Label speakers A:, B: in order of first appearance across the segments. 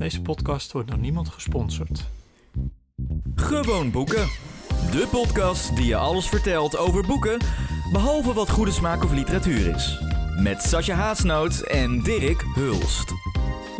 A: Deze podcast wordt door niemand gesponsord.
B: Gewoon boeken. De podcast die je alles vertelt over boeken, behalve wat goede smaak of literatuur is. Met Sascha Haasnoot en Dirk Hulst.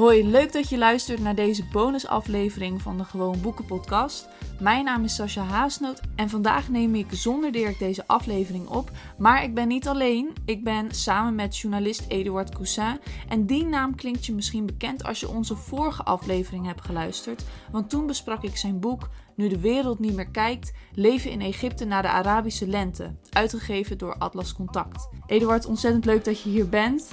C: Hoi, leuk dat je luistert naar deze bonusaflevering van de Gewoon Boeken podcast. Mijn naam is Sascha Haasnoot en vandaag neem ik zonder Dirk deze aflevering op. Maar ik ben niet alleen, ik ben samen met journalist Eduard Coussin. En die naam klinkt je misschien bekend als je onze vorige aflevering hebt geluisterd. Want toen besprak ik zijn boek Nu de wereld niet meer kijkt, Leven in Egypte na de Arabische lente. Uitgegeven door Atlas Contact. Eduard, ontzettend leuk dat je hier bent.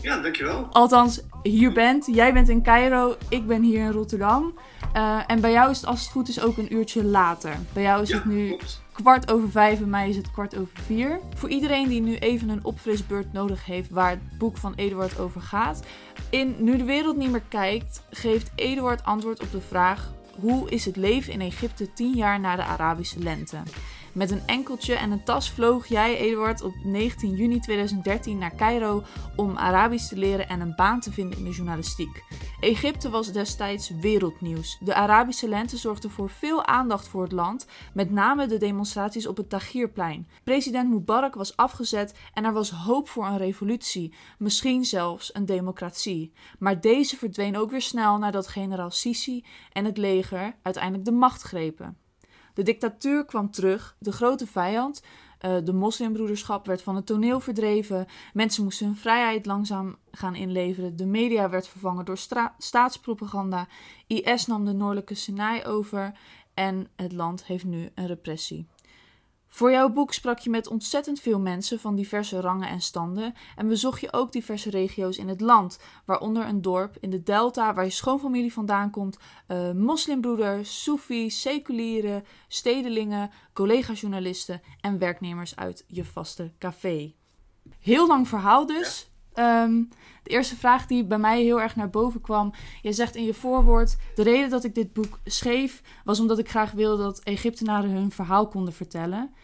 D: Ja, dankjewel.
C: Althans, hier bent. Jij bent in Cairo, ik ben hier in Rotterdam. Uh, en bij jou is het als het goed is ook een uurtje later. Bij jou is
D: Ja,
C: het nu
D: klopt.
C: kwart over vijf, bij mij is het kwart over vier. Voor iedereen die nu even een opfrisbeurt nodig heeft waar het boek van Eduard over gaat. In Nu de wereld niet meer kijkt, geeft Eduard antwoord op de vraag... Hoe is het leven in Egypte tien jaar na de Arabische lente? Met een enkeltje en een tas vloog jij, Eduard, op 19 juni 2013 naar Cairo om Arabisch te leren en een baan te vinden in de journalistiek. Egypte was destijds wereldnieuws. De Arabische lente zorgde voor veel aandacht voor het land, met name de demonstraties op het Tahrirplein. President Mubarak was afgezet en er was hoop voor een revolutie, misschien zelfs een democratie. Maar deze verdween ook weer snel nadat generaal Sisi en het leger uiteindelijk de macht grepen. De dictatuur kwam terug, de grote vijand, eh, de moslimbroederschap werd van het toneel verdreven, mensen moesten hun vrijheid langzaam gaan inleveren, de media werd vervangen door staatspropaganda, IS nam de noordelijke Sinai over en het land heeft nu een repressie. Voor jouw boek sprak je met ontzettend veel mensen van diverse rangen en standen en bezocht je ook diverse regio's in het land, waaronder een dorp in de Delta waar je schoonfamilie vandaan komt, eh, moslimbroeders, soefies, seculieren, stedelingen, collega-journalisten en werknemers uit je vaste café. Heel lang verhaal dus. Ehm, de eerste vraag die bij mij heel erg naar boven kwam. Je zegt in je voorwoord: De reden dat ik dit boek schreef was omdat ik graag wilde dat Egyptenaren hun verhaal konden vertellen.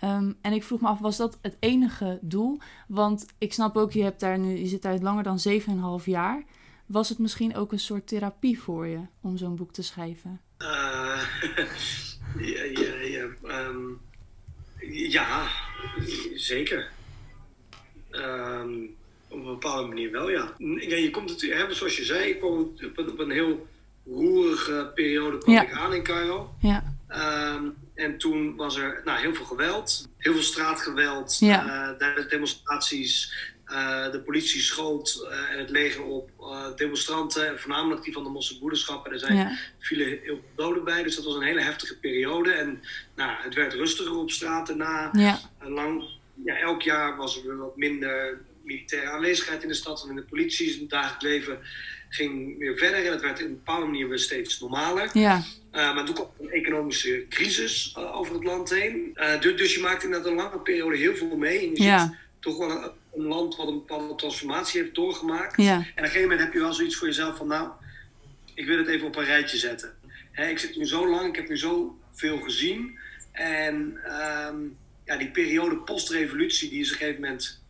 C: Ehm, en ik vroeg me af, was dat het enige doel? Want ik snap ook, je, hebt daar nu, je zit daar langer dan 7,5 jaar. Was het misschien ook een soort therapie voor je om zo'n boek te schrijven?
D: Eh, ja, ja, ja, ehm, ja, zeker. Ehm, op een bepaalde manier wel, ja. ja je komt natuurlijk, hè, zoals je zei, ik kwam op een, op een heel roerige periode kwam
C: Ja.
D: ik aan in Cairo.
C: Ja,
D: en toen was er nou, heel veel geweld, heel veel straatgeweld,
C: Ja.
D: eh, tijdens demonstraties. eh, de politie schoot eh, en het leger op demonstranten, en voornamelijk die van de moslimbroederschap. En er zijn
C: ja,
D: vielen heel veel doden bij, dus dat was een hele heftige periode. En nou, het werd rustiger op straat daarna.
C: ja,
D: lang, ja, elk jaar was er weer wat minder militaire aanwezigheid in de stad en in de politie. Dus het dagelijks leven ging weer verder en het werd op een bepaalde manier weer steeds normaler.
C: ja,
D: Uh, maar toen kwam een economische crisis uh, over het land heen. Uh, dus, dus je maakt inderdaad een lange periode heel veel mee. En je
C: Ja.
D: ziet toch wel een, een land wat een bepaalde transformatie heeft doorgemaakt.
C: ja,
D: En op een gegeven moment heb je wel zoiets voor jezelf van, nou, ik wil het even op een rijtje zetten. Hè, ik zit nu zo lang, ik heb nu zo veel gezien. En ehm, ja, die periode post-revolutie, die is op een gegeven moment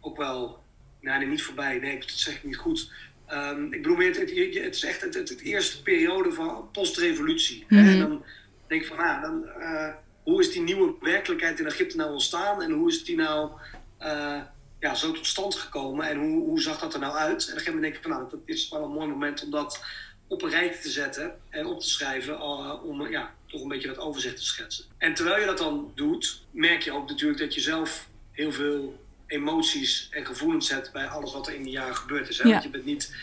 D: ook wel, nou, nee, niet voorbij, nee, dat zeg ik niet goed. Ehm, ik bedoel, het, het, het is echt het, het, het eerste periode van post-revolutie.
C: Mhm.
D: En dan denk ik van, ah, dan, eh, hoe is die nieuwe werkelijkheid in Egypte nou ontstaan? En hoe is die nou eh, ja, zo tot stand gekomen? En hoe, hoe zag dat er nou uit? En op een gegeven moment denk ik van, nou, dat is wel een mooi moment om dat op een rijtje te zetten en op te schrijven, eh, om ja, toch een beetje dat overzicht te schetsen. En terwijl je dat dan doet, merk je ook natuurlijk dat je zelf heel veel emoties en gevoelens hebt bij alles wat er in die jaren gebeurd is. Hè?
C: Ja.
D: Want je bent niet,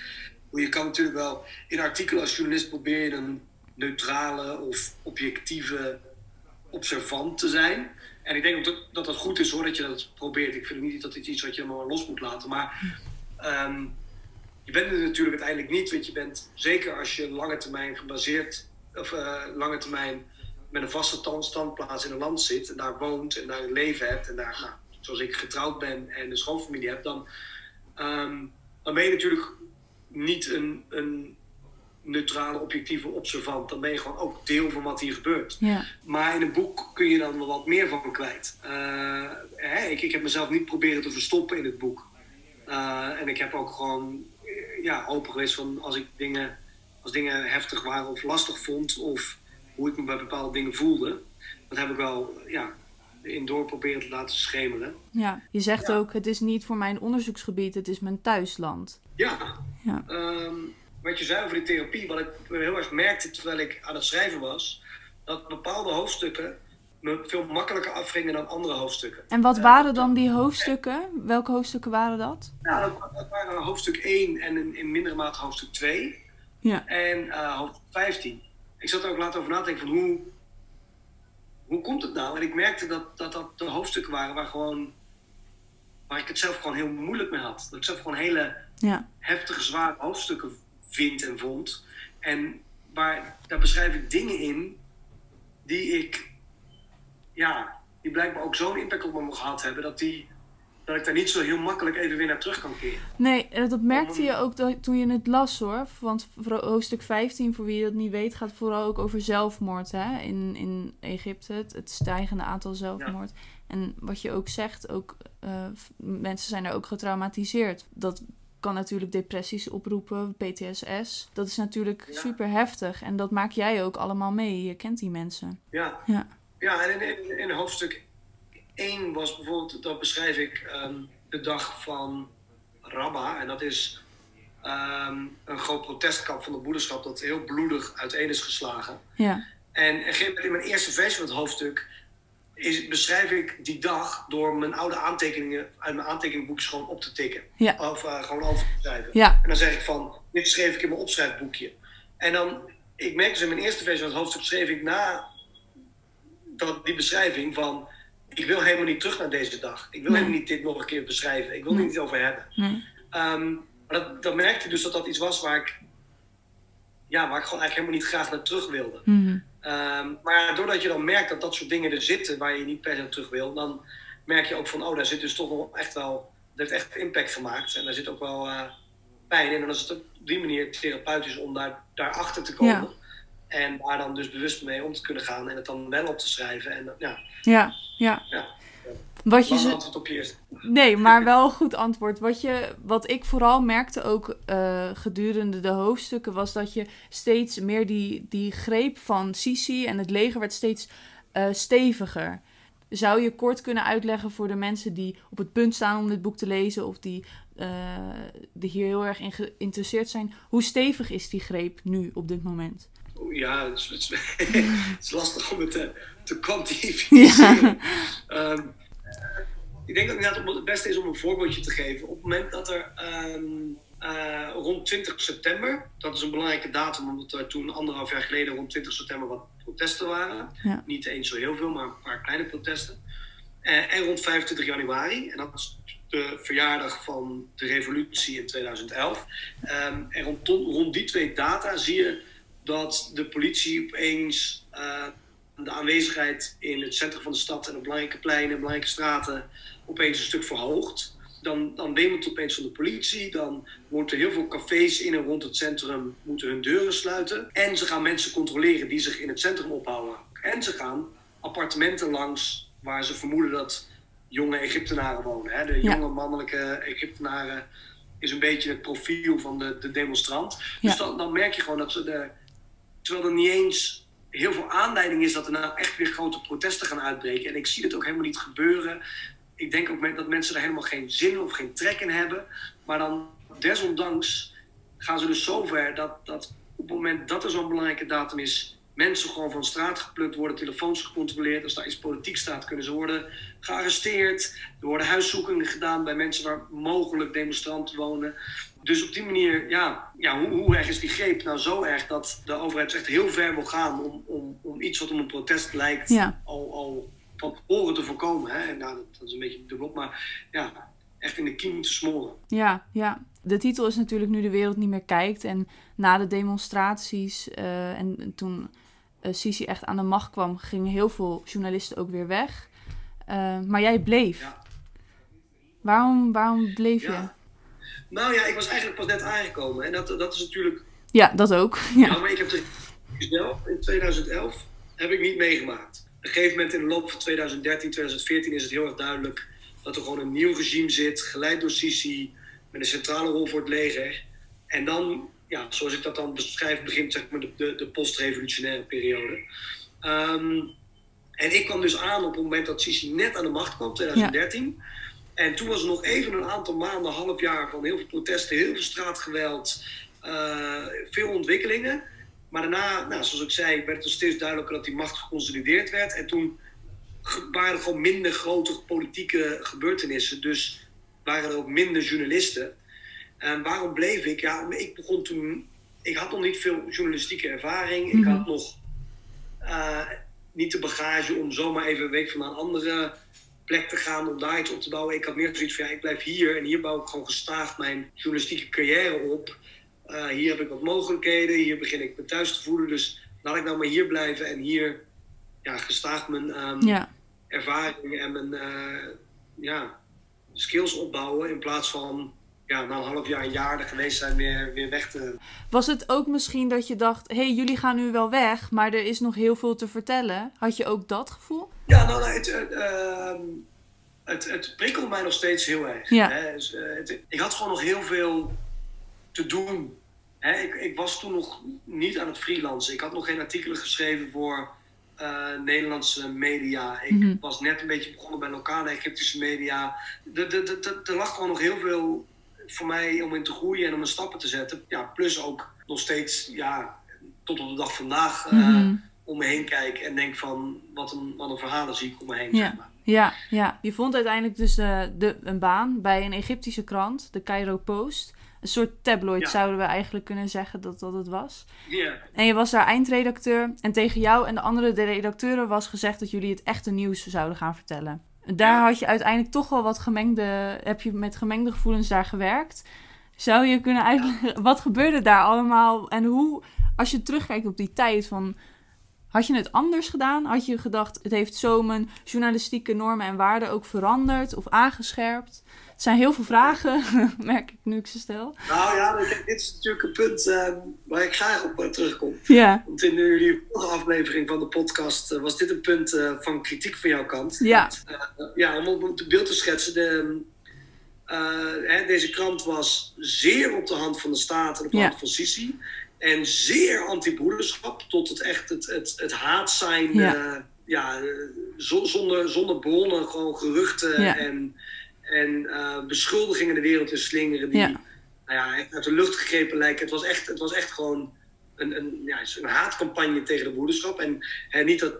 D: je kan natuurlijk wel in artikelen als journalist proberen een neutrale of objectieve observant te zijn. En ik denk dat, dat dat goed is hoor, dat je dat probeert. Ik vind niet dat dit iets wat je helemaal los moet laten. Maar ehm, je bent het natuurlijk uiteindelijk niet. Want je bent, zeker als je lange termijn gebaseerd, of eh, lange termijn met een vaste stand- standplaats in een land zit. En daar woont en daar een leven hebt. En daar, nou, zoals ik getrouwd ben en een schoonfamilie heb. Dan, ehm, dan ben je natuurlijk niet een, een neutrale, objectieve observant. Dan ben je gewoon ook deel van wat hier gebeurt.
C: ja,
D: Maar in een boek kun je dan wel wat meer van kwijt. Eh, hè, ik, ik heb mezelf niet proberen te verstoppen in het boek. Eh, en ik heb ook gewoon eh, ja, open geweest van als ik dingen als dingen heftig waren of lastig vond, of hoe ik me bij bepaalde dingen voelde. Dat heb ik wel ja, in door proberen te laten schemeren.
C: Ja, je zegt
D: Ja.
C: ook, het is niet voor mijn onderzoeksgebied, het is mijn thuisland.
D: Ja,
C: Ja.
D: Ehm, wat je zei over die therapie, wat ik heel erg merkte terwijl ik aan het schrijven was, dat bepaalde hoofdstukken me veel makkelijker afgingen dan andere hoofdstukken.
C: En wat waren dan die hoofdstukken? Welke hoofdstukken waren dat?
D: Nou, dat, waren hoofdstuk 1 en in, in mindere mate hoofdstuk 2
C: Ja.
D: en eh, hoofdstuk 15. Ik zat er ook later over na te denken van hoe, hoe komt het nou? En ik merkte dat, dat dat de hoofdstukken waren waar, gewoon, waar ik het zelf gewoon heel moeilijk mee had. Dat ik zelf gewoon hele
C: Ja.
D: heftige, zware hoofdstukken vind en vond. En waar, daar beschrijf ik dingen in die ik, ja, die blijkbaar ook zo'n impact op me gehad hebben, dat, die, dat ik daar niet zo heel makkelijk even weer naar terug kan keren.
C: Nee, eh, dat merkte je ook dat- toen je het las hoor. Want hoofdstuk 15, voor wie dat niet weet, gaat vooral ook over zelfmoord hè? In, in Egypte. Het, het stijgende aantal zelfmoord. En wat je ook zegt, ook, eh, mensen zijn er ook getraumatiseerd. Dat kan natuurlijk depressies oproepen, PTSS. Dat is natuurlijk
D: Ja.
C: super heftig. En dat maak jij ook allemaal mee. Je kent die mensen.
D: Ja,
C: Ja.
D: ja en in, in, in hoofdstuk 1 was bijvoorbeeld, dat beschrijf ik ehm, de dag van Rabba. En dat is ehm, een groot protestkamp van de broederschap dat heel bloedig uiteen is geslagen.
C: Ja.
D: En in mijn eerste versie van het hoofdstuk is, beschrijf ik die dag door mijn oude aantekeningen uit mijn aantekeningboekjes gewoon op te tikken.
C: Ja.
D: Of eh, gewoon over te schrijven.
C: Ja.
D: En dan zeg ik van, dit schreef ik in mijn opschrijfboekje. En dan, ik merk dus in mijn eerste versie van het hoofdstuk schreef ik na dat, die beschrijving van, ik wil helemaal niet terug naar deze dag. Ik wil
C: Nee.
D: helemaal niet dit nog een keer beschrijven. Ik wil
C: Nee.
D: niet over hebben.
C: Nee.
D: Ehm, maar dat, dat merkte ik dus dat dat iets was waar ik, ja, waar ik gewoon eigenlijk helemaal niet graag naar terug wilde.
C: Mhm.
D: Ehm, maar doordat je dan merkt dat dat soort dingen er zitten waar je niet per se terug wil, dan merk je ook van, oh, daar zit dus toch nog echt wel, dat heeft echt impact gemaakt. En daar zit ook wel eh, pijn in. En dan is het op die manier therapeutisch om daar, daarachter te komen.
C: Ja.
D: En daar dan dus bewust mee om te kunnen gaan en het dan wel op te schrijven. En ja,
C: Ja. Ja.
D: Ja.
C: Wat je
D: antwoord op je eerste.
C: Nee, maar wel een goed antwoord. Wat, je, wat ik vooral merkte ook eh, gedurende de hoofdstukken was dat je steeds meer die, die greep van Sisi en het leger werd steeds eh, steviger. Zou je kort kunnen uitleggen voor de mensen die op het punt staan om dit boek te lezen of die, eh, die hier heel erg in geïnteresseerd zijn? Hoe stevig is die greep nu op dit moment?
D: Ja, het is, het is- het is lastig om het te, te kwantificeren. Ehm, ik denk dat inderdaad het beste is om een voorbeeldje te geven. Op het moment dat er ehm, eh, rond 20 september, dat is een belangrijke datum, omdat er toen anderhalf jaar geleden rond 20 september wat protesten waren.
C: Ja.
D: Niet eens zo heel veel, maar een paar kleine protesten. Eh, en rond 25 januari, en dat is de verjaardag van de revolutie in 2011. Ehm, en rond, rond die twee data zie je dat de politie opeens eh, de aanwezigheid in het centrum van de stad en op belangrijke pleinen, belangrijke straten opeens een stuk verhoogt. Dan, dan wemelt het opeens van de politie. Dan worden er heel veel cafés in en rond het centrum moeten hun deuren sluiten. En ze gaan mensen controleren die zich in het centrum ophouden. En ze gaan appartementen langs waar ze vermoeden dat jonge Egyptenaren wonen. Hè? De
C: Ja.
D: jonge mannelijke Egyptenaren is een beetje het profiel van de, de demonstrant.
C: Ja.
D: Dus dan, dan merk je gewoon dat ze de, terwijl er niet eens heel veel aanleiding is dat er nou echt weer grote protesten gaan uitbreken. En ik zie dit ook helemaal niet gebeuren. Ik denk ook dat mensen er helemaal geen zin of geen trek in hebben. Maar dan, desondanks, gaan ze dus zover dat, dat op het moment dat er zo'n belangrijke datum is, mensen gewoon van straat geplukt worden, telefoons gecontroleerd. Als daar iets politiek staat, kunnen ze worden gearresteerd. Er worden huiszoekingen gedaan bij mensen waar mogelijk demonstranten wonen. Dus op die manier, ja, ja hoe, hoe erg is die greep nou zo erg dat de overheid echt heel ver wil gaan om, om, om iets wat om een protest lijkt
C: Ja.
D: al, al van tevoren te voorkomen. Hè? En nou, dat, dat is een beetje dubbelop, maar ja, echt in de kiem te smoren.
C: Ja, ja. De titel is natuurlijk Nu de wereld niet meer kijkt. En na de demonstraties eh, en, en toen eh, Sisi echt aan de macht kwam, gingen heel veel journalisten ook weer weg. Eh, maar jij bleef.
D: Ja.
C: Waarom, waarom bleef je? Ja.
D: Nou ja, ik was eigenlijk pas net aangekomen. En dat, dat is natuurlijk
C: dat ook. Ja.
D: Ja, maar ik heb de zelf in 2011 heb ik niet meegemaakt. Op een gegeven moment in de loop van 2013, 2014 is het heel erg duidelijk dat er gewoon een nieuw regime zit, geleid door Sisi, met een centrale rol voor het leger. En dan ja, zoals ik dat dan beschrijf, begint zeg maar de, de, de postrevolutionaire periode. Ehm, en ik kwam dus aan op het moment dat Sisi net aan de macht kwam, 2013. En toen was er nog even een aantal maanden, half jaar van heel veel protesten, heel veel straatgeweld, uh, veel ontwikkelingen. Maar daarna, nou, zoals ik zei, werd het steeds duidelijker dat die macht geconsolideerd werd. En toen waren er gewoon minder grote politieke gebeurtenissen. Dus waren er ook minder journalisten. En waarom bleef ik? Ja, ik begon toen. Ik had nog niet veel journalistieke ervaring. Ik had mhm. nog uh, niet de bagage om zomaar even een week van een andere plek te gaan om daar iets op te bouwen. Ik had meer zoiets van ja, ik blijf hier en hier bouw ik gewoon gestaag mijn journalistieke carrière op. Uh, hier heb ik wat mogelijkheden, hier begin ik me thuis te voelen. Dus laat ik nou maar hier blijven en hier ja, gestaag mijn um, ja. ervaring en mijn uh, ja, skills opbouwen. In plaats van ja, na een half jaar, een jaar er geweest zijn, weer, weer weg te.
C: Was het ook misschien dat je dacht: hé, hey, jullie gaan nu wel weg, maar er is nog heel veel te vertellen? Had je ook dat gevoel?
D: Ja, nou, het, het, uh, het, het prikkelde mij nog steeds heel erg. Ja. Hè? Dus, uh, het, ik had gewoon nog heel veel te doen. Hè? Ik, ik was toen nog niet aan het freelancen. Ik had nog geen artikelen geschreven voor uh, Nederlandse media. Ik mm -hmm. was net een beetje begonnen bij lokale Egyptische media. Er lag gewoon nog heel veel voor mij om in te groeien en om een stappen te zetten. Ja, plus ook nog steeds, ja, tot op de dag vandaag mm -hmm. Om me heen kijk en denk van wat een, wat een verhalen zie ik om me heen.
C: Ja. Zeg maar. Ja, ja, je vond uiteindelijk dus uh, de, een baan bij een Egyptische krant, de Cairo Post. Een soort tabloid zouden we eigenlijk kunnen zeggen dat dat het was. En je was daar eindredacteur. En tegen jou en de andere redacteuren was gezegd dat jullie het echte nieuws zouden gaan vertellen. Daar had je uiteindelijk toch wel wat gemengde, heb je met gemengde gevoelens daar gewerkt. Zou je kunnen uitleggen, wat gebeurde daar allemaal en hoe, als je terugkijkt op die tijd van, had je het anders gedaan? Had je gedacht, het heeft zo mijn journalistieke normen en waarden ook veranderd of aangescherpt? Het zijn heel veel vragen, merk ik nu ik ze stel.
D: Nou ja, dit is natuurlijk een punt uh, waar ik graag op uh, terugkom.
C: Ja.
D: Want in jullie vorige aflevering van de podcast uh, was dit een punt van kritiek van jouw kant.
C: Ja.
D: ja, om op het beeld te schetsen. De, hè, deze krant was zeer op de hand van de staat en op de ja. hand van Sisi. En zeer anti-broederschap, tot het echt het, het, het haat zijn. Ja. ja zonder, zonder bronnen, gewoon geruchten
C: ja.
D: en en uh, beschuldigingen de wereld te slingeren die nou ja, uit de lucht gegrepen lijken. Het was echt, het was echt gewoon een, een, ja, een haatcampagne tegen de broederschap. En, en niet dat.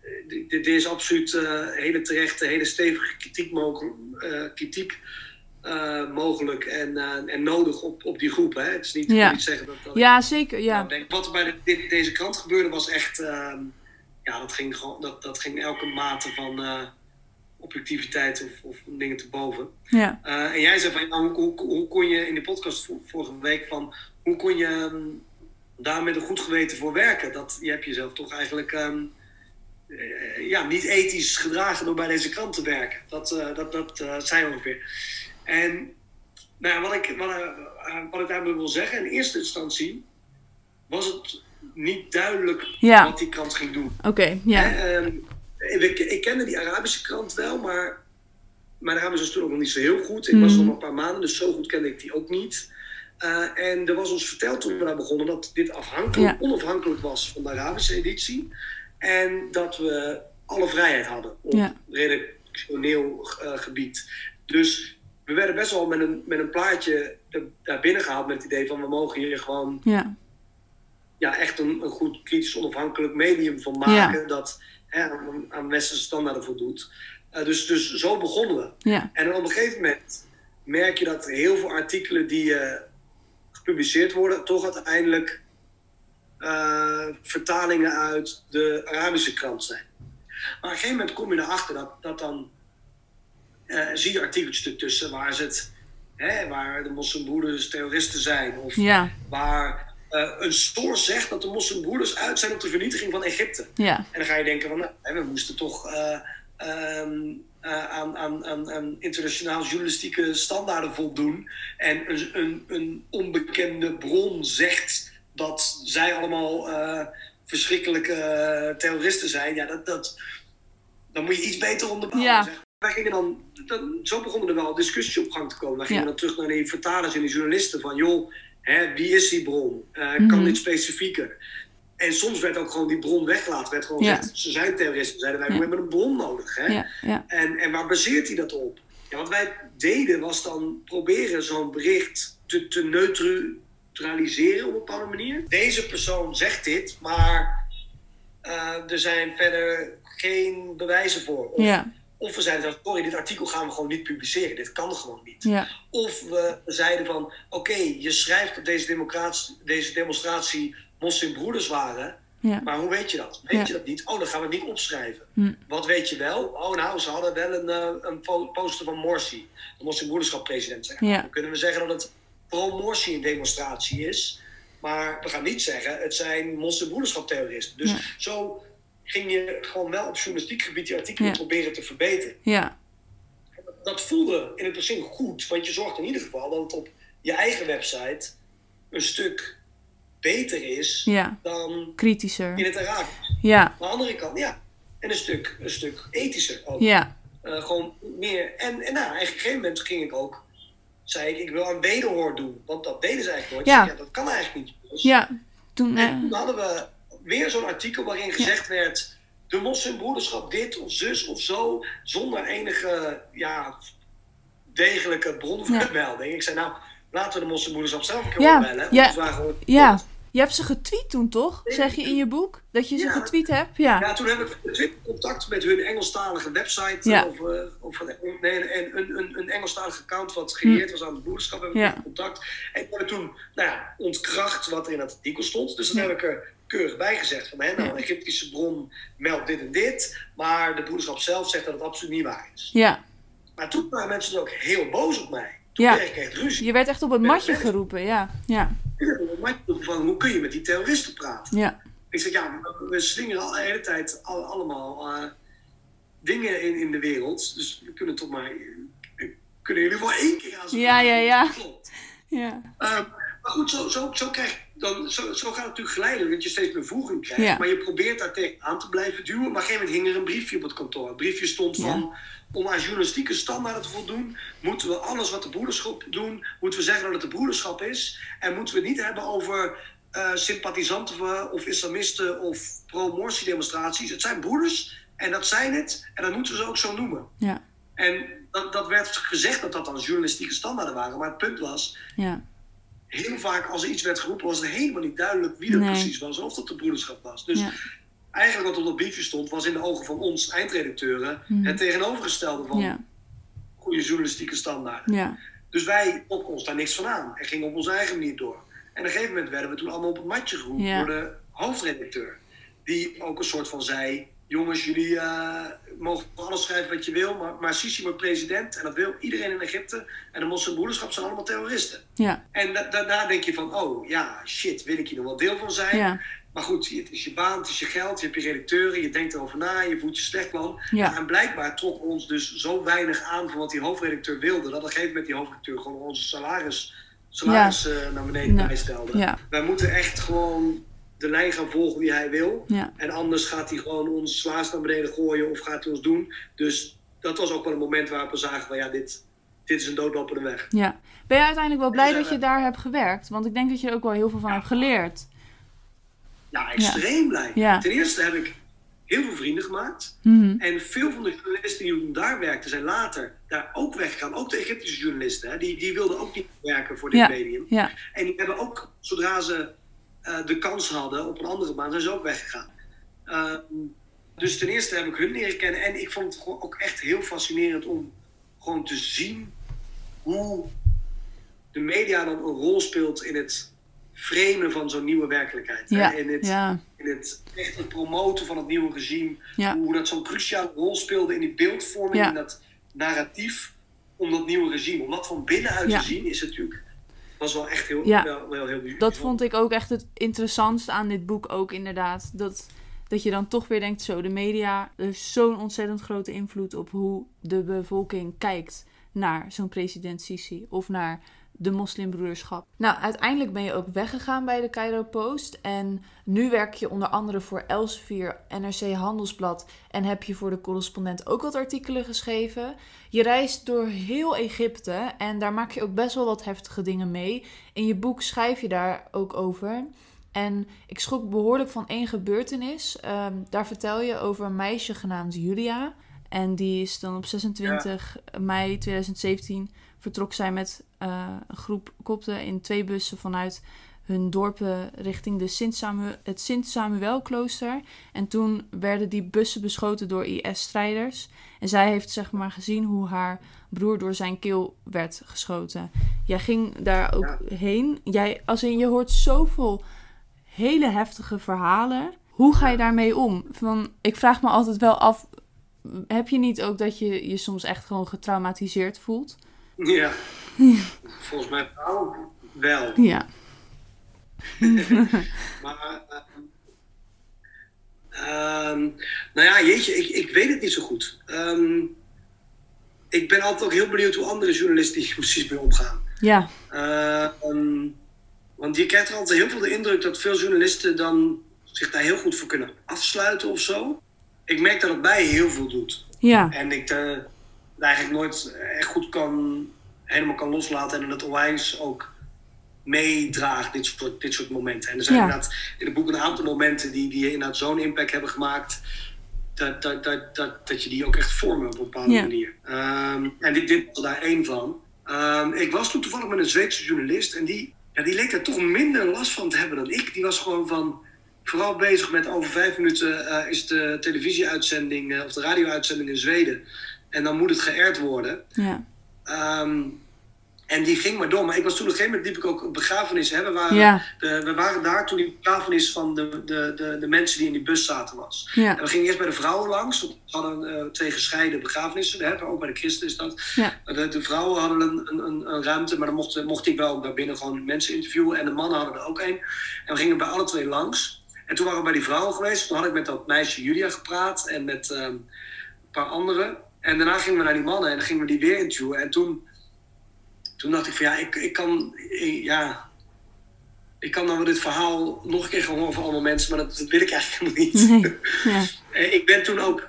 D: Eh, dit is absoluut uh, hele terechte, hele stevige kritiek, mogelijk, uh, kritiek mogelijk en, en nodig op, op die groep. Hè? Het is niet,
C: ja.
D: zeggen dat. dat
C: ja, zeker. Ja.
D: Denk, wat er bij de, dit, deze krant gebeurde was echt. Ehm, ja, dat ging, gewoon, dat, dat ging elke mate van objectiviteit of, of dingen te boven.
C: Ja.
D: Uh, en jij zei van, nou, hoe, hoe, hoe, kon je in de podcast vorige week van, hoe kon je um, daar met een goed geweten voor werken? Dat, je hebt jezelf toch eigenlijk um, uh, ja, niet ethisch gedragen door bij deze krant te werken. Dat, uh, dat, dat zijn we ongeveer. En nou wat, ik, wat, wat ik daarmee wil zeggen, in eerste instantie was het niet duidelijk
C: ja.
D: wat die krant ging doen.
C: Oké, okay, ja.
D: En, ik, ik kende die Arabische krant wel, maar mijn Arabisch was toen ook nog niet zo heel goed. Ik was nog maar een paar maanden, dus zo goed kende ik die ook niet. Uh, en er was ons verteld toen we daar begonnen dat dit afhankelijk, onafhankelijk was van de Arabische editie. En dat we alle vrijheid hadden op
C: ja.
D: redactioneel uh, gebied. Dus we werden best wel met een, met een plaatje daar binnen gehaald met het idee van we mogen hier gewoon
C: ja.
D: Ja, echt een, een goed kritisch onafhankelijk medium van maken. Dat hè, aan, aan westerse standaarden voldoet. Uh, dus, dus zo begonnen we.
C: Ja.
D: En op een gegeven moment merk je dat heel veel artikelen die uh, gepubliceerd worden, toch uiteindelijk uh, vertalingen uit de Arabische krant zijn. Maar op een gegeven moment kom je erachter dat, dat dan zie je artikeltjes tussen waar ze het, hè, waar de moslimbroeders terroristen zijn, of
C: ja.
D: waar uh, een source zegt dat de moslimbroeders uit zijn op de vernietiging van Egypte.
C: Ja.
D: En dan ga je denken van, nou, we moesten toch uh, um, uh, aan, aan, aan, aan internationaal journalistieke standaarden voldoen. En een, een, een onbekende bron zegt dat zij allemaal verschrikkelijke terroristen zijn. Ja, dat, dat, dan moet je iets beter onderbouwen.
C: Ja.
D: Zeg. Wij gingen dan, dan, zo begonnen er wel discussies op gang te komen. Wij gingen
C: Ja.
D: dan terug naar die vertalers en die journalisten van, joh, hè, wie is die bron? Eh,
C: Mhm.
D: Kan dit specifieker? En soms werd ook gewoon die bron weggelaten. Werd gewoon
C: Ja.
D: gezegd, ze zijn terroristen. Zeiden wij,
C: Ja.
D: we hebben een bron nodig. Hè?
C: Ja, ja,
D: En, en waar baseert hij dat op? Ja, wat wij deden was dan proberen zo'n bericht te, te neutraliseren op een bepaalde manier. Deze persoon zegt dit, maar eh, er zijn verder geen bewijzen voor. Of, of we zeiden dan, sorry, dit artikel gaan we gewoon niet publiceren. Dit kan gewoon niet.
C: ja,
D: Of we zeiden van, oké, je schrijft dat deze, democratie- deze demonstratie moslimbroeders waren.
C: ja,
D: Maar hoe weet je dat? Weet
C: Ja.
D: je dat niet? Oh, dan gaan we het niet opschrijven.
C: Hm.
D: Wat weet je wel? Oh, nou, ze hadden wel een, eh, een po- poster van Morsi, de moslimbroederschap-president. Zeggen.
C: Ja.
D: Dan kunnen we zeggen dat het pro-Morsi een demonstratie is. Maar we gaan niet zeggen, het zijn moslimbroederschap-terroristen. Dus
C: Ja.
D: zo ging je gewoon wel op journalistiek gebied die artikelen
C: Ja.
D: proberen te verbeteren.
C: ja,
D: Dat voelde in het begin goed, want je zorgt in ieder geval dat het op je eigen website een stuk beter is
C: ja.
D: dan
C: Kritischer.
D: in het Arabisch.
C: Ja,
D: Aan de andere kant, ja. En een stuk, een stuk ethischer ook.
C: ja,
D: Eh, gewoon meer. En, en nou, eigenlijk op een gegeven moment ging ik ook. Zei ik, ik wil een wederhoor doen. Want dat deden ze eigenlijk nooit.
C: Ja.
D: Dat kan eigenlijk niet. Dus-
C: ja. Toen,
D: En
C: eh,
D: toen hadden we weer zo'n artikel waarin gezegd werd. De moslimbroederschap dit of zus of zo. Zonder enige ja, degelijke bronvermelding. Ik zei nou, laten we de moslimbroederschap zelf een keer
C: Ja,
D: opbellen.
C: ja,
D: het
C: ja. Je hebt ze getweet toen, toch? Zeg je in je boek? Dat je ze
D: Ja.
C: getweet hebt? Ja.
D: Ja, toen heb ik contact met hun Engelstalige website.
C: Ja.
D: Of, of een, nee, een, een, een, Engelstalig account wat geëerd was aan de broederschap. Heb ik
C: Hm. Ja.
D: contact. En ik heb toen nou ja, ontkracht wat er in dat artikel stond. Dus dan heb ik er keurig bij gezegd van hè, nou, een Egyptische bron meldt dit en dit. Maar de broederschap zelf zegt dat het absoluut niet waar is.
C: Ja.
D: Maar toen waren mensen ook heel boos op mij. Toen
C: Ja.
D: kreeg ik echt ruzie.
C: Je werd echt op het matje geroepen, ja. Ja,
D: Ik op van hoe kun je met die terroristen praten?
C: ja,
D: Ik zeg, ja, we slingeren al de hele tijd al- allemaal eh, dingen in, in de wereld. Dus we kunnen toch maar... eh, Kunnen jullie wel één keer aan
C: Ja, ja, ja.
D: Klopt.
C: ja.
D: Ehm, maar goed, zo, zo, zo, krijg, dan, zo, zo gaat het natuurlijk geleidelijk dat je steeds meer voeging krijgt.
C: Ja.
D: Maar je probeert daar tegen aan te blijven duwen. Maar op een gegeven moment hing er een briefje op het kantoor. Het briefje stond
C: Ja.
D: van... Om aan journalistieke standaarden te voldoen, moeten we alles wat de broederschap doen, moeten we zeggen dat het de broederschap is. En moeten we het niet hebben over eh, sympathisanten of islamisten of pro-Morsi demonstraties. Het zijn broeders en dat zijn het. En dan moeten we ze ook zo noemen.
C: Ja,
D: En dat, dat werd gezegd dat dat dan journalistieke standaarden waren. Maar het punt was,
C: ja,
D: heel vaak als er iets werd geroepen, was het helemaal niet duidelijk wie dat
C: Nee.
D: precies was. Of dat de broederschap was. Dus
C: ja,
D: eigenlijk wat op dat briefje stond, was in de ogen van ons eindredacteuren
C: Mhm.
D: het tegenovergestelde van
C: ja,
D: goede journalistieke standaarden.
C: ja,
D: Dus wij trokken ons daar niks van aan en gingen op onze eigen manier door. En op een gegeven moment werden we toen allemaal op het matje geroepen door de hoofdredacteur. Die ook een soort van zei: Jongens, jullie eh, mogen alles schrijven wat je wil, maar, maar Sisi wordt president en dat wil iedereen in Egypte. En de moslimbroederschap zijn allemaal terroristen.
C: ja,
D: En da- daarna denk je van: Oh ja, shit, wil ik hier nog wel deel van zijn?
C: ja,
D: Maar goed, het is je baan, het is je geld, je hebt je redacteuren, je denkt erover na, je voelt je slecht plan.
C: Ja.
D: En blijkbaar trok ons dus zo weinig aan van wat die hoofdredacteur wilde, dat op een gegeven moment die hoofdredacteur gewoon onze salaris, salaris eh, naar beneden bijstelde.
C: ja,
D: Wij moeten echt gewoon de lijn gaan volgen die hij wil.
C: ja,
D: En anders gaat hij gewoon ons salaris naar beneden gooien of gaat hij ons doen. Dus dat was ook wel een moment waarop we zagen van ja, dit, dit is een doodlopende weg.
C: ja. Ben je uiteindelijk wel blij dat je daar hebt gewerkt? Want ik denk dat je er ook wel heel veel van hebt geleerd.
D: Ja, extreem blij.
C: Ja.
D: Ten eerste heb ik heel veel vrienden gemaakt.
C: Mhm.
D: En veel van de journalisten die toen daar werkten, zijn later daar ook weggegaan. Ook de Egyptische journalisten, hè, die, die wilden ook niet werken voor dit medium.
C: Ja,
D: En die hebben ook, zodra ze eh, de kans hadden op een andere baan, zijn ze ook weggegaan. Ehm, dus ten eerste heb ik hun leren kennen. En ik vond het gewoon ook echt heel fascinerend om gewoon te zien hoe de media dan een rol speelt in het framen van zo'n nieuwe werkelijkheid.
C: ja,
D: In het,
C: ja,
D: in het echt het promoten van het nieuwe regime.
C: ja,
D: Hoe dat zo'n cruciale rol speelde in die beeldvorming, in dat narratief om dat nieuwe regime. Om dat van binnenuit te zien, is natuurlijk. Was wel echt heel,
C: Ja.
D: wel, wel heel
C: dat vond ik ook echt het interessantste aan dit boek ook inderdaad. Dat, dat je dan toch weer denkt, zo, de media heeft zo'n ontzettend grote invloed op hoe de bevolking kijkt naar zo'n president Sisi. Of naar de moslimbroederschap. Nou, uiteindelijk ben je ook weggegaan bij de Cairo Post. En nu werk je onder andere voor Elsevier, NRC Handelsblad. En heb je voor de correspondent ook wat artikelen geschreven. Je reist door heel Egypte en daar maak je ook best wel wat heftige dingen mee. In je boek schrijf je daar ook over. En ik schrok behoorlijk van één gebeurtenis. Ehm, daar vertel je over een meisje genaamd Julia. En die is dan op 26 mei 2017 vertrok zij met eh, een groep kopten in twee bussen vanuit hun dorpen richting de Sint Samuel, het Sint-Samuel-klooster. En toen werden die bussen beschoten door IS-strijders. En zij heeft zeg maar gezien hoe haar broer door zijn keel werd geschoten. Jij ging daar ook heen. Jij, als in, je hoort zoveel hele heftige verhalen. Hoe ga je daarmee om? Van, ik vraag me altijd wel af, heb je niet ook dat je je soms echt gewoon getraumatiseerd voelt?
D: Ja. Volgens mij wel.
C: Ja.
D: maar, um, nou ja, jeetje, ik, ik weet het niet zo goed. Um, ik ben altijd ook heel benieuwd hoe andere journalisten hier precies mee omgaan.
C: Ja.
D: Uh, want je krijgt er altijd heel veel de indruk dat veel journalisten dan zich daar heel goed voor kunnen afsluiten of zo. Ik merk dat het mij heel veel doet.
C: Ja.
D: En ik uh, eigenlijk nooit echt goed kan, helemaal kan loslaten en het onwijs ook meedraagt, dit soort, dit soort momenten. En er zijn ja. inderdaad in het boek een aantal momenten die, die inderdaad zo'n impact hebben gemaakt. Dat, dat, dat, dat, dat je die ook echt vormen op een bepaalde
C: Ja.
D: manier. Um, en dit, dit was daar één van. Um, ik was toen toevallig met een Zweedse journalist en die, ja, die leek er toch minder last van te hebben dan ik. Die was gewoon van, vooral bezig met over vijf minuten uh, is de televisieuitzending uh, of de radio-uitzending in Zweden. En dan moet het geërd worden.
C: Ja.
D: Um, en die ging maar door. Maar ik was toen op een gegeven moment liep ik ook een begrafenis. Hè. We, waren,
C: Ja.
D: de, we waren daar toen die begrafenis van de, de, de, de mensen die in die bus zaten was.
C: Ja.
D: En we gingen eerst bij de vrouwen langs. want We hadden uh, twee gescheiden begrafenissen. Hè. Ook bij de christen is dat.
C: Ja.
D: De, de vrouwen hadden een, een, een, een ruimte. Maar dan mocht, mocht ik wel daar binnen gewoon mensen interviewen. En de mannen hadden er ook één. En we gingen bij alle twee langs. En toen waren we bij die vrouwen geweest. Toen had ik met dat meisje Julia gepraat. En met um, een paar anderen. En daarna gingen we naar die mannen. En dan gingen we die weer interviewen. En toen toen dacht ik van ja, ik, ik kan, ik, ja, ik kan nou dit verhaal nog een keer gaan horen van allemaal mensen, maar dat, dat wil ik eigenlijk helemaal niet.
C: Nee. Ja.
D: ik ben toen ook,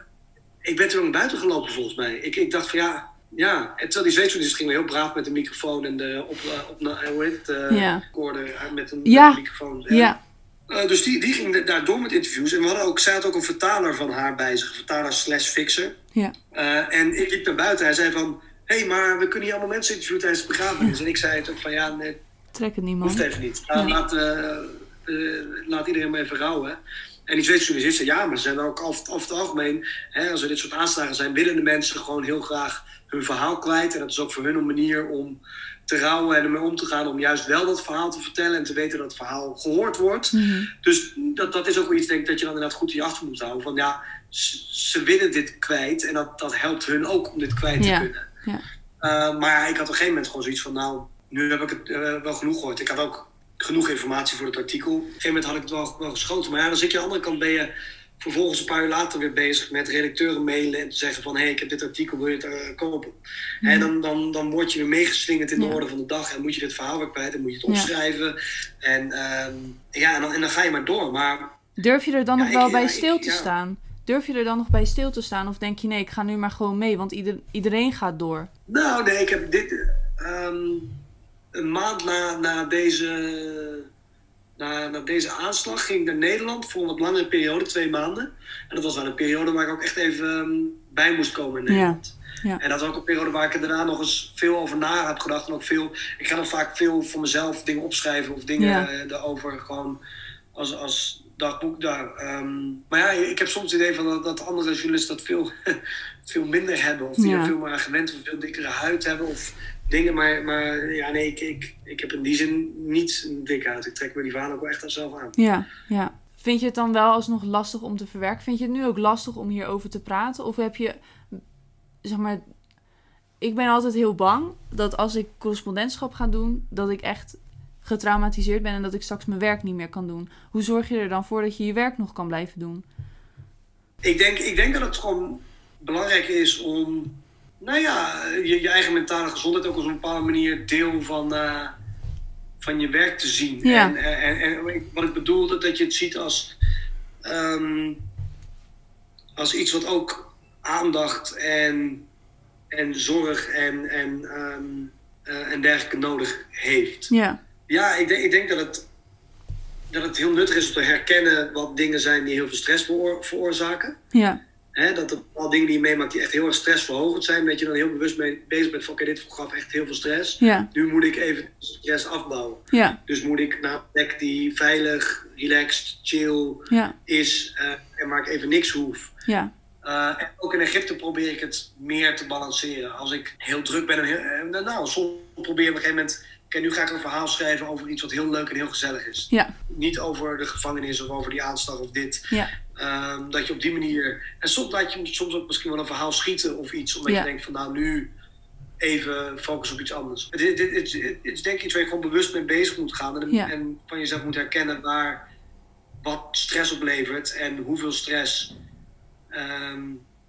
D: ik ben toen ook naar buiten gelopen volgens mij. Ik, ik dacht van ja, ja. En terwijl die Zweedse ging heel braaf met de microfoon en de op, op, op hoe heet het, uh,
C: Ja.
D: recorder met een,
C: Ja.
D: met een microfoon.
C: Ja.
D: Uh, dus die, die ging daar door met interviews. En we hadden ook, zij had ook een vertaler van haar bij zich, vertaler slash fixer.
C: Ja.
D: Uh, en ik liep naar buiten. Hij zei van, hé, hey, maar we kunnen hier allemaal mensen interviewen tijdens de begrafenis. En ik zei het ook van, ja, nee,
C: Trek het niet, man.
D: hoeft even niet. Uh, laat, laat iedereen maar even rouwen. En die Zweedse journalist zei, ja, maar ze zijn ook over, over het algemeen, hè, als er dit soort aanslagen zijn, willen de mensen gewoon heel graag hun verhaal kwijt. En dat is ook voor hun een manier om te rouwen en ermee om te gaan, om juist wel dat verhaal te vertellen en te weten dat het verhaal gehoord wordt.
C: Mm -hmm.
D: Dus dat, dat is ook wel iets, denk ik, dat je dan inderdaad goed in je achter moet houden. Van ja, ze willen dit kwijt en dat, dat helpt hun ook om dit kwijt
C: ja.
D: te kunnen.
C: Ja.
D: Uh, maar ik had op een gegeven moment gewoon zoiets van, nou, nu heb ik het uh, wel genoeg gehoord. Ik had ook genoeg informatie voor het artikel. Op een gegeven moment had ik het wel, wel geschoten. Maar ja, dan zit je aan de andere kant, ben je vervolgens een paar uur later weer bezig met redacteuren mailen en te zeggen van hé, hey, ik heb dit artikel, wil je het uh, kopen? Mm. En dan, dan, dan word je weer meegeslingerd in de
C: Ja.
D: orde van de dag en moet je dit verhaal weer kwijt en moet je het opschrijven. En, um, ja, en, dan, en dan ga je maar door. Maar,
C: Durf je er dan
D: Ja,
C: nog wel
D: ik-
C: bij stil
D: ik-
C: te staan? Durf je er dan nog bij stil te staan? Of denk je nee, ik ga nu maar gewoon mee, want ieder, iedereen gaat door?
D: nou nee, ik heb dit um, een maand na, na deze na, na, deze aanslag ging ik naar Nederland voor een wat langere periode, twee maanden. En dat was wel een periode waar ik ook echt even um, bij moest komen in Nederland.
C: Ja, ja.
D: En dat was ook een periode waar ik er daarna nog eens veel over na heb gedacht. En ook veel, ik ga dan vaak veel voor mezelf dingen opschrijven of dingen
C: Ja.
D: uh, erover gewoon als, als dagboek daar. Um, maar ja, ik heb soms het idee van dat, dat andere journalisten dat veel, veel minder hebben. Of die er veel meer aan gewend of veel dikkere huid hebben. Of dingen, maar, maar ja, nee, ik, ik, ik heb in die zin niet een dikke huid. Ik trek me die vaan ook wel echt aan zelf aan.
C: Ja, ja. Vind je het dan wel alsnog lastig om te verwerken? Vind je het nu ook lastig om hierover te praten? Of heb je, zeg maar, ik ben altijd heel bang dat als ik correspondentschap ga doen, dat ik echt getraumatiseerd ben en dat ik straks mijn werk niet meer kan doen. Hoe zorg je er dan voor dat je je werk nog kan blijven doen?
D: Ik denk, ik denk dat het gewoon belangrijk is om nou ja, je, je eigen mentale gezondheid ook op een bepaalde manier deel van, eh, van je werk te zien.
C: Ja.
D: En, en, en wat ik bedoelde, dat je het ziet als, ehm, als iets wat ook aandacht en, en zorg en, en, ehm, eh, en dergelijke nodig heeft.
C: Ja,
D: Ja, ik denk, ik denk dat, het, dat het heel nuttig is om te herkennen wat dingen zijn die heel veel stress veroor- veroorzaken.
C: ja,
D: Hè, dat er bepaalde dingen die je meemaakt die echt heel erg stressverhogend zijn. Dat je dan heel bewust mee bezig bent van oké, dit gaf echt heel veel stress.
C: ja,
D: Nu moet ik even stress afbouwen.
C: ja,
D: Dus moet ik naar een plek die veilig, relaxed, chill
C: ja,
D: is eh, en waar ik even niks hoef.
C: ja,
D: Eh, en ook in Egypte probeer ik het meer te balanceren. Als ik heel druk ben en heel, eh, nou, soms probeer ik op een gegeven moment. Oké, nu ga ik een verhaal schrijven over iets wat heel leuk en heel gezellig is.
C: ja,
D: Niet over de gevangenis of over die aanslag of dit.
C: ja,
D: Ehm, dat je op die manier. En soms laat je soms ook misschien wel een verhaal schieten of iets. Omdat
C: Ja.
D: je denkt van nou nu even focus op iets anders. Het, het, het, is denk ik iets waar je gewoon bewust mee bezig moet gaan. En, en van jezelf moet herkennen waar wat stress oplevert. En hoeveel stress ehm,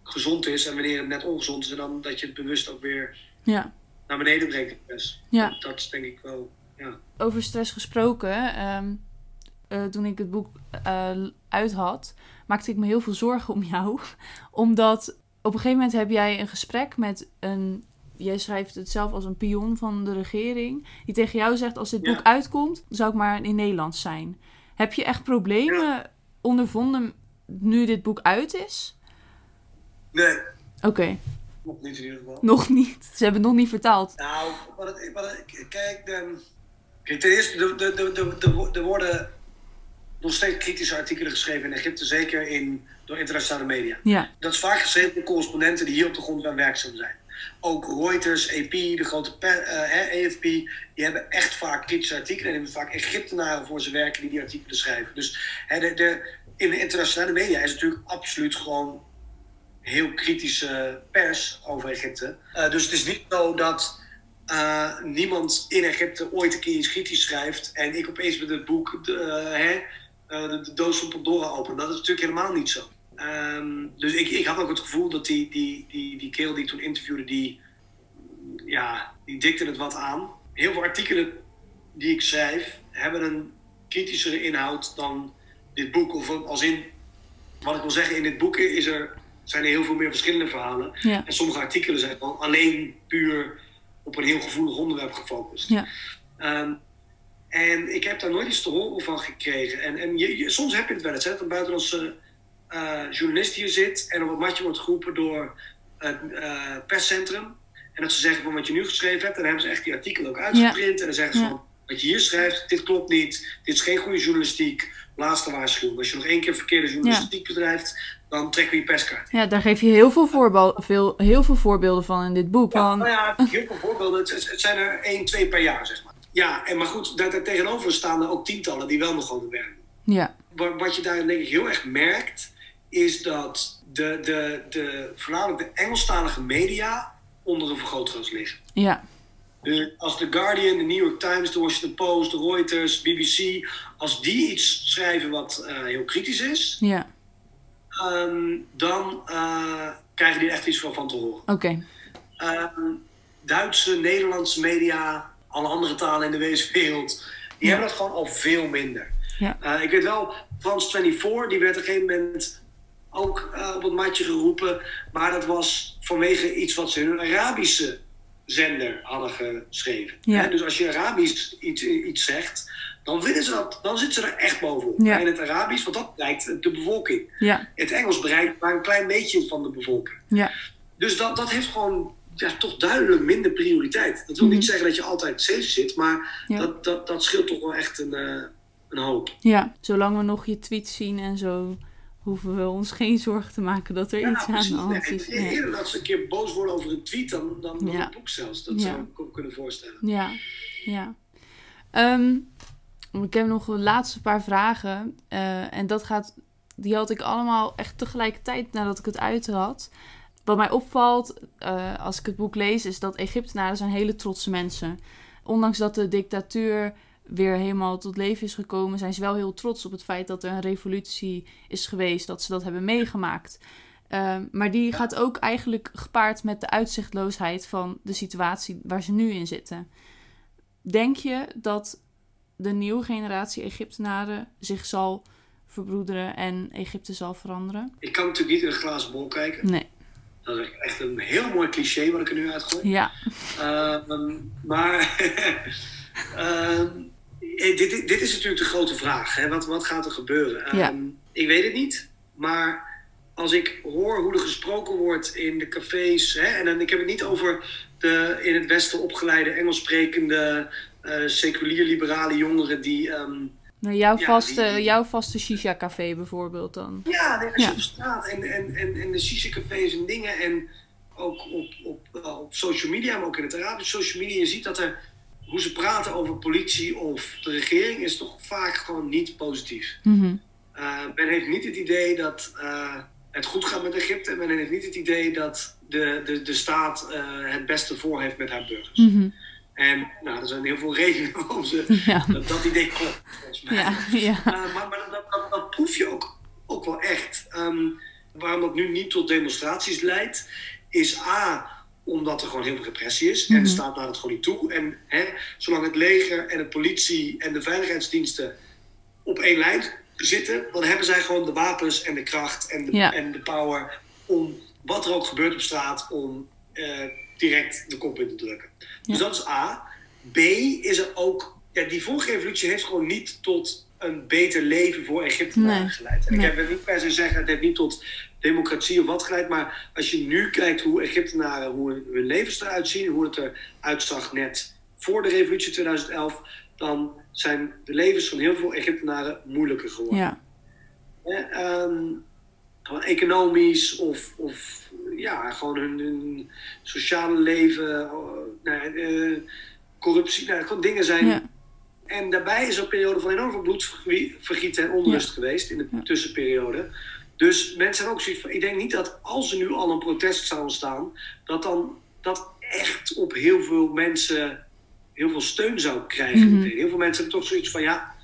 D: gezond is en wanneer het net ongezond is. En dan dat je het bewust ook weer
C: ja,
D: naar beneden brengt. stress.
C: ja.
D: Dat, is denk ik wel. Ja.
C: Over stress gesproken, ehm, eh, toen ik het boek eh, uit had, maakte ik me heel veel zorgen om jou. Omdat op een gegeven moment heb jij een gesprek met een. Jij schrijft het zelf als een pion van de regering. Die tegen jou zegt: Als dit
D: Ja.
C: boek uitkomt, zou ik maar in Nederland zijn. Heb je echt problemen ondervonden nu dit boek uit is?
D: Nee,
C: Oké,
D: nog niet in ieder geval.
C: nog niet. Ze hebben het nog niet vertaald.
D: Nou, het, kijk, de, kijk, ten eerste, er de, de, de, de, worden nog steeds kritische artikelen geschreven in Egypte, zeker in, door internationale media.
C: Ja,
D: Dat is vaak geschreven door correspondenten die hier op de grond aan werkzaam zijn. Ook Reuters, AP, de grote pe- eh, AFP, die hebben echt vaak kritische artikelen en hebben vaak Egyptenaren voor ze werken die die artikelen schrijven. Dus hè, de, de, in de internationale media is natuurlijk absoluut gewoon heel kritische pers over Egypte. Dus het is niet zo dat eh, niemand in Egypte ooit een keer iets kritisch schrijft en ik opeens met het boek de, eh, hè, eh, de, de doos van Pandora open. Dat is natuurlijk helemaal niet zo. Ehm, dus ik, ik had ook het gevoel dat die, die, die, die kerel die ik toen interviewde, die, ja, die dikte het wat aan. Heel veel artikelen die ik schrijf hebben een kritischere inhoud dan dit boek. Of als in, wat ik wil zeggen, in dit boek is er, zijn er heel veel meer verschillende verhalen.
C: ja,
D: En sommige artikelen zijn gewoon alleen puur op een heel gevoelig onderwerp gefocust.
C: ja,
D: Ehm, en ik heb daar nooit iets te horen van gekregen. En, en je, je- soms heb je het wel eens, hè, dat een buitenlandse eh, journalist hier zit en op het matje wordt geroepen door het eh, perscentrum. En dat ze zeggen van wat je nu geschreven hebt, en dan hebben ze echt die artikelen ook uitgeprint. En dan zeggen ze van wat je hier schrijft, dit klopt niet, dit is geen goede journalistiek. Laatste waarschuwing. Als je nog één keer verkeerde journalistiek bedrijft, dan trekken we je perskaart.
C: ja, daar geef je heel veel, veel, heel veel voorbeelden van in dit boek.
D: Ja,
C: Van,
D: nou ja, heel veel voorbeelden. Het, zijn er één, twee per jaar, zeg maar. Ja, en maar goed, daar, daar tegenover staan er ook tientallen die wel nog gewoon het werk doen.
C: ja,
D: Wat, wat je daarin denk ik heel erg merkt, is dat de, de, de, voornamelijk de Engelstalige media onder een vergrootglas liggen.
C: ja,
D: De, als The Guardian, de New York Times, de Washington Post, de Reuters, BBC, als die iets schrijven wat eh, heel kritisch is,
C: ja,
D: ehm, dan eh, krijgen die echt iets van, van te horen.
C: oké.
D: Ehm, Duitse, Nederlandse media, alle andere talen in de wereld, die
C: Ja.
D: hebben dat gewoon al veel minder.
C: Ja.
D: Eh, ik weet wel, France 24, die werd op een gegeven moment ook eh, op het matje geroepen. Maar dat was vanwege iets wat ze in een Arabische zender hadden geschreven.
C: Ja.
D: Dus als je Arabisch iets, iets zegt, dan, vinden ze dat, dan zitten ze er echt bovenop.
C: Ja.
D: In het Arabisch, want dat bereikt de bevolking.
C: Ja,
D: het Engels bereikt maar een klein beetje van de bevolking.
C: ja,
D: Dus dat, dat heeft gewoon ja, toch duidelijk minder prioriteit. Dat wil
C: Mhm.
D: niet zeggen dat je altijd safe zit, maar
C: Ja.
D: dat, dat, dat scheelt toch wel echt een, eh, een hoop.
C: ja. Zolang we nog je tweets zien en zo, hoeven we ons geen zorgen te maken dat er
D: Ja,
C: iets aan de hand
D: Nee,
C: is.
D: en
C: Ja,
D: Eerder dat ze een keer boos worden over een tweet dan, dan, dan
C: Ja.
D: een boek zelfs. Dat zou ik ook kunnen voorstellen.
C: ja. ja. Ehm, ik heb nog de laatste paar vragen. eh, en dat gaat, die had ik allemaal echt tegelijkertijd nadat ik het uit had. Wat mij opvalt eh, als ik het boek lees, is dat Egyptenaren zijn hele trotse mensen. Ondanks dat de dictatuur weer helemaal tot leven is gekomen, zijn ze wel heel trots op het feit dat er een revolutie is geweest, dat ze dat hebben meegemaakt. Ehm, maar die gaat ook eigenlijk gepaard met de uitzichtloosheid van de situatie waar ze nu in zitten. Denk je dat de nieuwe generatie Egyptenaren zich zal verbroederen en Egypte zal veranderen?
D: Ik kan natuurlijk niet in een glazen bol kijken.
C: Nee.
D: Dat is echt een heel mooi cliché wat ik er nu uitgooi.
C: Ja.
D: Ehm, maar ehm, eh, dit, dit is natuurlijk de grote vraag. Hè? Wat, wat gaat er gebeuren?
C: Ja.
D: Ehm, ik weet het niet. Maar als ik hoor hoe er gesproken wordt in de cafés. Hè? En dan, ik heb het niet over de in het Westen opgeleide Engels sprekende eh seculier liberale jongeren die.
C: Nou, jouw,
D: Ja,
C: vaste,
D: die-
C: jouw vaste shisha-café bijvoorbeeld dan.
D: Ja, nee, als je
C: Ja.
D: op straat en, en, en, en de shisha-cafés en dingen en ook op, op, wel op social media, maar ook in het Arabische social media, je ziet dat er, hoe ze praten over politie of de regering, is toch vaak gewoon niet positief. Eh, men heeft niet het idee dat eh, het goed gaat met Egypte en men heeft niet het idee dat de, de, de staat eh, het beste voor heeft met haar burgers.
C: Mhm.
D: En nou, er zijn heel veel redenen waarom ze
C: Ja.
D: dat, dat idee klopt, volgens mij.
C: Ja, ja.
D: Uh, maar maar dat, dat, dat proef je ook, ook wel echt. Ehm, waarom dat nu niet tot demonstraties leidt, is A, omdat er gewoon heel veel repressie is. En
C: Mhm.
D: de staat laat het gewoon niet toe. En hè, zolang het leger en de politie en de veiligheidsdiensten op één lijn zitten, dan hebben zij gewoon de wapens en de kracht en de,
C: Ja.
D: en de power om wat er ook gebeurt op straat, om eh, direct de kop in te drukken. Dus dat is A. B is er ook, ja, die vorige revolutie heeft gewoon niet tot een beter leven voor Egyptenaren
C: Nee.
D: geleid. En
C: Nee.
D: ik heb niet per se zeggen, het heeft niet tot democratie of wat geleid, maar als je nu kijkt hoe Egyptenaren, hoe hun- hun levens eruit zien, hoe het eruit zag net voor de revolutie 2011, dan zijn de levens van heel veel Egyptenaren moeilijker geworden.
C: ja.
D: Ehm, gewoon economisch of, of ja, gewoon hun, hun sociale leven, oh, nou, eh, corruptie, nou, gewoon dingen zijn.
C: Ja.
D: En daarbij is er een periode van enorm veel bloedvergieten en onrust geweest in de tussenperiode. Dus mensen hebben ook zoiets van, ik denk niet dat als er nu al een protest zou ontstaan, dat dan dat echt op heel veel mensen heel veel steun zou krijgen.
C: Mhm.
D: Heel veel mensen hebben toch zoiets van, ja,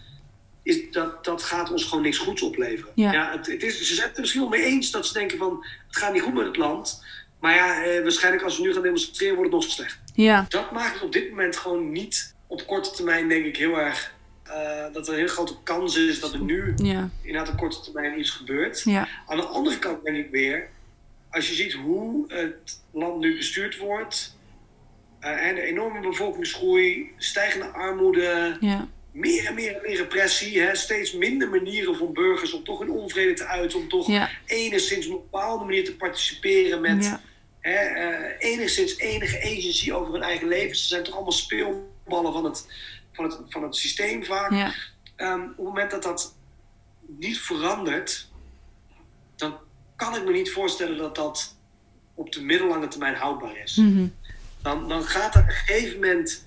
D: is dat, dat gaat ons gewoon niks goeds opleveren.
C: Ja.
D: het, het is, ze zijn het er misschien wel mee eens dat ze denken van het gaat niet goed met het land. Maar ja, eh, waarschijnlijk als we nu gaan demonstreren wordt het nog slechter.
C: Ja.
D: Dat maakt het op dit moment gewoon niet op korte termijn denk ik heel erg eh, dat er een heel grote kans is dat er nu
C: Ja.
D: inderdaad op korte termijn iets gebeurt.
C: Ja.
D: Aan de andere kant denk ik weer, als je ziet hoe het land nu bestuurd wordt, en de enorme bevolkingsgroei, stijgende armoede,
C: Ja.
D: meer en meer en meer repressie, hè, steeds minder manieren voor burgers om toch hun onvrede te uiten, om toch
C: Ja.
D: enigszins op een bepaalde manier te participeren met
C: Ja.
D: hè, eh, enigszins enige agency over hun eigen leven. Ze zijn toch allemaal speelballen van het, van het, van het systeem vaak. Ehm, op het moment dat dat niet verandert, dan kan ik me niet voorstellen dat dat op de middellange termijn houdbaar is.
C: Mhm.
D: Dan, dan gaat er op een gegeven moment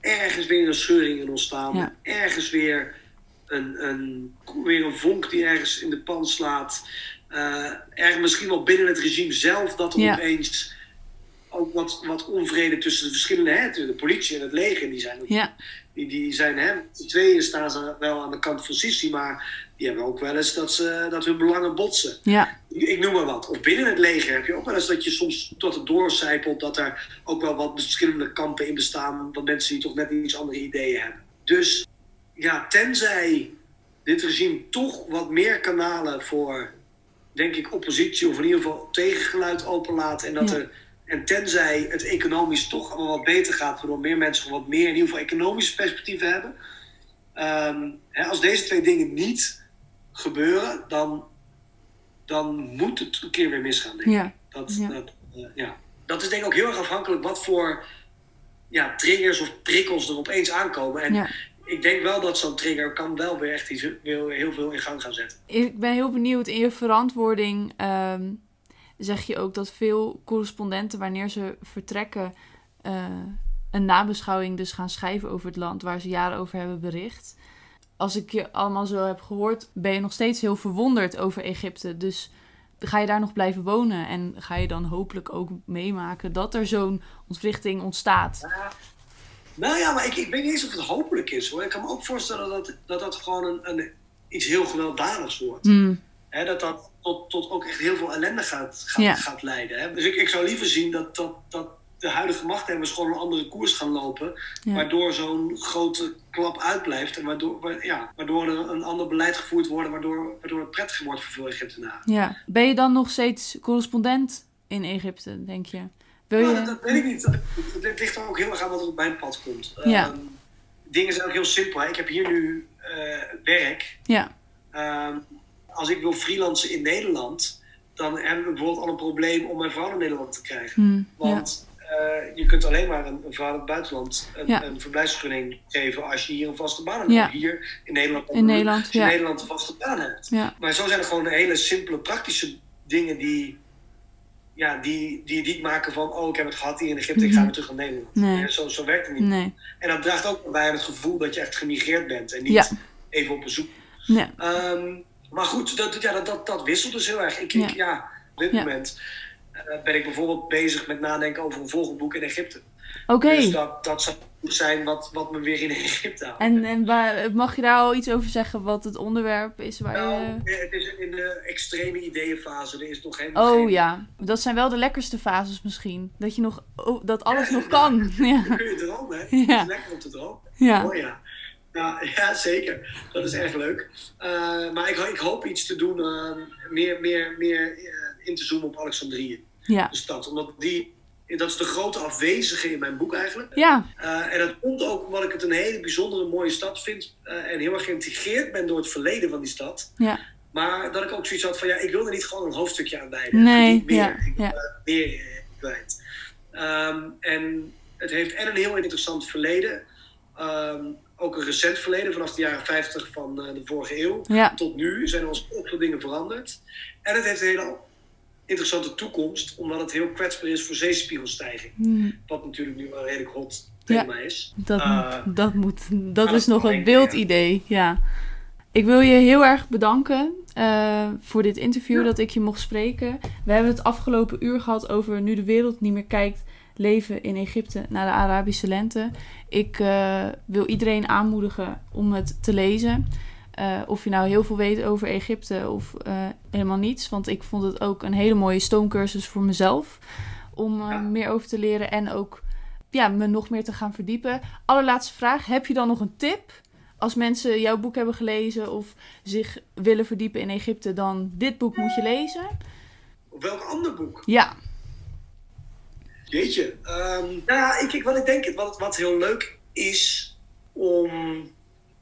D: ergens weer een scheuring in ontstaan.
C: Ja.
D: Ergens weer een, een, weer een vonk die ergens in de pan slaat. Ergens misschien wel binnen het regime zelf dat er
C: Ja.
D: opeens ook wat, wat onvrede tussen de verschillende, hè, tussen de politie en het leger, die zijn
C: Ja.
D: die, die zijn, hè, z'n tweeën staan ze wel aan de kant van Sisi, maar die hebben ook wel eens dat, ze, dat hun belangen botsen.
C: Ja.
D: Ik noem maar wat. Of binnen het leger heb je ook wel eens dat je soms tot het doorcijpelt dat er ook wel wat verschillende kampen in bestaan van mensen die toch net iets andere ideeën hebben. Dus ja, tenzij dit regime toch wat meer kanalen voor, denk ik, oppositie of in ieder geval tegengeluid openlaat en dat
C: Ja.
D: er en tenzij het economisch toch wel wat beter gaat, waardoor meer mensen wat meer in ieder geval economische perspectieven hebben. Ehm, hè, als deze twee dingen niet gebeuren, dan, dan moet het een keer weer misgaan. Denk ik.
C: Ja.
D: Dat,
C: Ja.
D: Dat, eh, ja. dat is denk ik ook heel erg afhankelijk wat voor ja, triggers of prikkels er opeens aankomen. En
C: Ja.
D: ik denk wel dat zo'n trigger kan wel weer echt iets, weer heel veel in gang gaan zetten.
C: Ik ben heel benieuwd in je verantwoording. ehm, zeg je ook dat veel correspondenten, wanneer ze vertrekken, eh, een nabeschouwing dus gaan schrijven over het land waar ze jaren over hebben bericht. Als ik je allemaal zo heb gehoord, ben je nog steeds heel verwonderd over Egypte. Dus ga je daar nog blijven wonen en ga je dan hopelijk ook meemaken dat er zo'n ontwrichting ontstaat?
D: Nou ja, maar ik, ik weet niet eens of het hopelijk is hoor. Ik kan me ook voorstellen dat dat, dat gewoon een, een, iets heel gewelddadigs wordt. Hè, dat dat tot, tot ook echt heel veel ellende gaat, gaat,
C: Ja.
D: gaat leiden. Hè. Dus ik, ik zou liever zien dat, dat, dat de huidige machthebbers gewoon een andere koers gaan lopen.
C: Ja.
D: Waardoor zo'n grote klap uitblijft. En waardoor, wa- ja, waardoor er een ander beleid gevoerd wordt. Waardoor, waardoor het prettiger wordt voor veel Egyptenaren.
C: Ja. Ben je dan nog steeds correspondent in Egypte, denk je? Wil
D: Nou,
C: je...
D: dat, dat weet ik niet. Het- ligt er ook heel erg aan wat er op mijn pad komt.
C: Ja.
D: Ehm, dingen zijn ook heel simpel. Hè. Ik heb hier nu eh, werk.
C: Ja.
D: Ehm, als ik wil freelancen in Nederland, dan heb ik bijvoorbeeld al een probleem om mijn vrouw naar Nederland te krijgen.
C: Hm, ja.
D: Want eh, je kunt alleen maar een, een vrouw in het buitenland een,
C: Ja.
D: een verblijfsvergunning geven als je hier een vaste baan hebt.
C: Ja.
D: Hier in Nederland,
C: In Nederland,
D: als je in Nederland een vaste baan hebt.
C: Ja.
D: Maar zo zijn er gewoon hele simpele, praktische dingen die, ja, die, die niet maken van, oh, ik heb het gehad hier in Egypte, ik ga
C: Mhm.
D: weer terug naar Nederland.
C: Nee.
D: Zo, zo werkt het niet.
C: Nee.
D: En dat draagt ook bij aan het gevoel dat je echt gemigreerd bent en niet even op bezoek.
C: Ja.
D: Ehm, maar goed, dat, ja, dat, dat, dat wisselt dus heel erg. Ik, ik,
C: Ja.
D: op dit moment ben ik bijvoorbeeld bezig met nadenken over een volgend boek in Egypte.
C: Oké.
D: Dus dat, dat zou zijn wat, wat me weer in Egypte houdt.
C: En, en waar, mag je daar al iets over zeggen wat het onderwerp is waar
D: Nou,
C: je...
D: eh, het is in de extreme ideeënfase. Er is nog geen.
C: Oh
D: geen-
C: ja, dat zijn wel de lekkerste fases misschien. Dat je nog, oh, dat alles nog kan. Ja.
D: Dan kun je dromen, hè?
C: Ja.
D: Het is lekker om te dromen.
C: Ja.
D: Oh ja. Ja, ja, zeker. Dat is erg leuk. Eh, maar ik, ik hoop iets te doen, eh, meer, meer, meer eh, in te zoomen op Alexandrië,
C: Ja.
D: de stad. Omdat die, dat is de grote afwezige in mijn boek eigenlijk.
C: Ja.
D: Eh, en dat komt ook omdat ik het een hele bijzondere, mooie stad vind. eh, en heel erg geïntegreerd ben door het verleden van die stad.
C: Ja.
D: Maar dat ik ook zoiets had van, ja, ik wil er niet gewoon een hoofdstukje aan wijden.
C: Nee,
D: meer.
C: ja,
D: Ik wil
C: ja.
D: er meer eh, kwijt. Ehm, en het heeft en een heel interessant verleden. ehm, ook een recent verleden, vanaf de jaren 50 van de vorige eeuw.
C: Ja.
D: Tot nu zijn er al veel dingen veranderd. En het heeft een hele interessante toekomst, omdat het heel kwetsbaar is voor zeespiegelstijging.
C: Hm,
D: Wat natuurlijk nu wel een redelijk hot
C: Ja.
D: thema is.
C: Dat,
D: Eh,
C: dat moet, dat is nog een wild
D: ja.
C: Ik wil je heel erg bedanken eh, voor dit interview
D: Ja.
C: dat ik je mocht spreken. We hebben het afgelopen uur gehad over nu de wereld niet meer kijkt, leven in Egypte na de Arabische lente. Ik eh, wil iedereen aanmoedigen om het te lezen. Eh, of je nou heel veel weet over Egypte of eh, helemaal niets. Want ik vond het ook een hele mooie stoomcursus voor mezelf. Om eh,
D: Ja.
C: meer over te leren en ook ja, me nog meer te gaan verdiepen. Allerlaatste vraag. Heb je dan nog een tip? Als mensen jouw boek hebben gelezen of zich willen verdiepen in Egypte, dan dit boek moet je lezen.
D: Of welk ander boek?
C: Ja,
D: Jeetje. Ehm, nou ja, ik, ik, wat ik denk, wat, wat heel leuk is om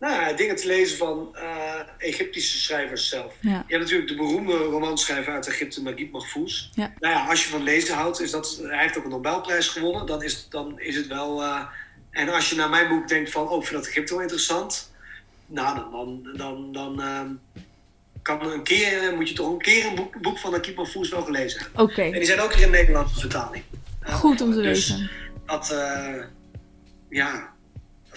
D: nou ja, dingen te lezen van eh, Egyptische schrijvers zelf.
C: ja,
D: Je hebt natuurlijk de beroemde romanschrijver uit Egypte, Naguib Mahfouz.
C: Ja.
D: Nou ja, als je van lezen houdt, is dat, hij heeft ook een Nobelprijs gewonnen. Dan is, dan is het wel... eh, en als je naar mijn boek denkt van, oh, ik vind dat Egypte wel interessant. Nou, dan, dan, dan, dan ehm, kan een keer, eh, moet je toch een keer een boek, boek van Naguib Mahfouz wel gelezen hebben.
C: oké.
D: En die zijn ook weer in Nederlandse vertaling. Eh,
C: Goed om te
D: dus
C: weten.
D: Dat, eh, ja,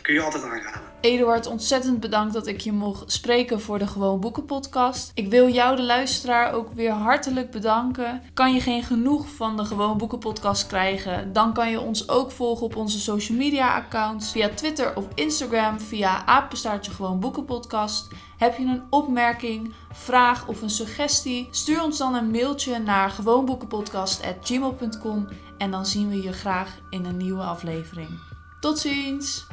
D: kun je altijd aanraden.
C: Eduard, ontzettend bedankt dat ik je mocht spreken voor de Gewoon Boeken podcast. Ik wil jou, de luisteraar, ook weer hartelijk bedanken. Kan je geen genoeg van de Gewoon Boeken podcast krijgen? Dan kan je ons ook volgen op onze social media accounts. Via Twitter of Instagram via apenstaartje Gewoon Boeken podcast. Heb je een opmerking, vraag of een suggestie? Stuur ons dan een mailtje naar gewoonboekenpodcast.gmail.com en dan zien we je graag in een nieuwe aflevering. Tot ziens!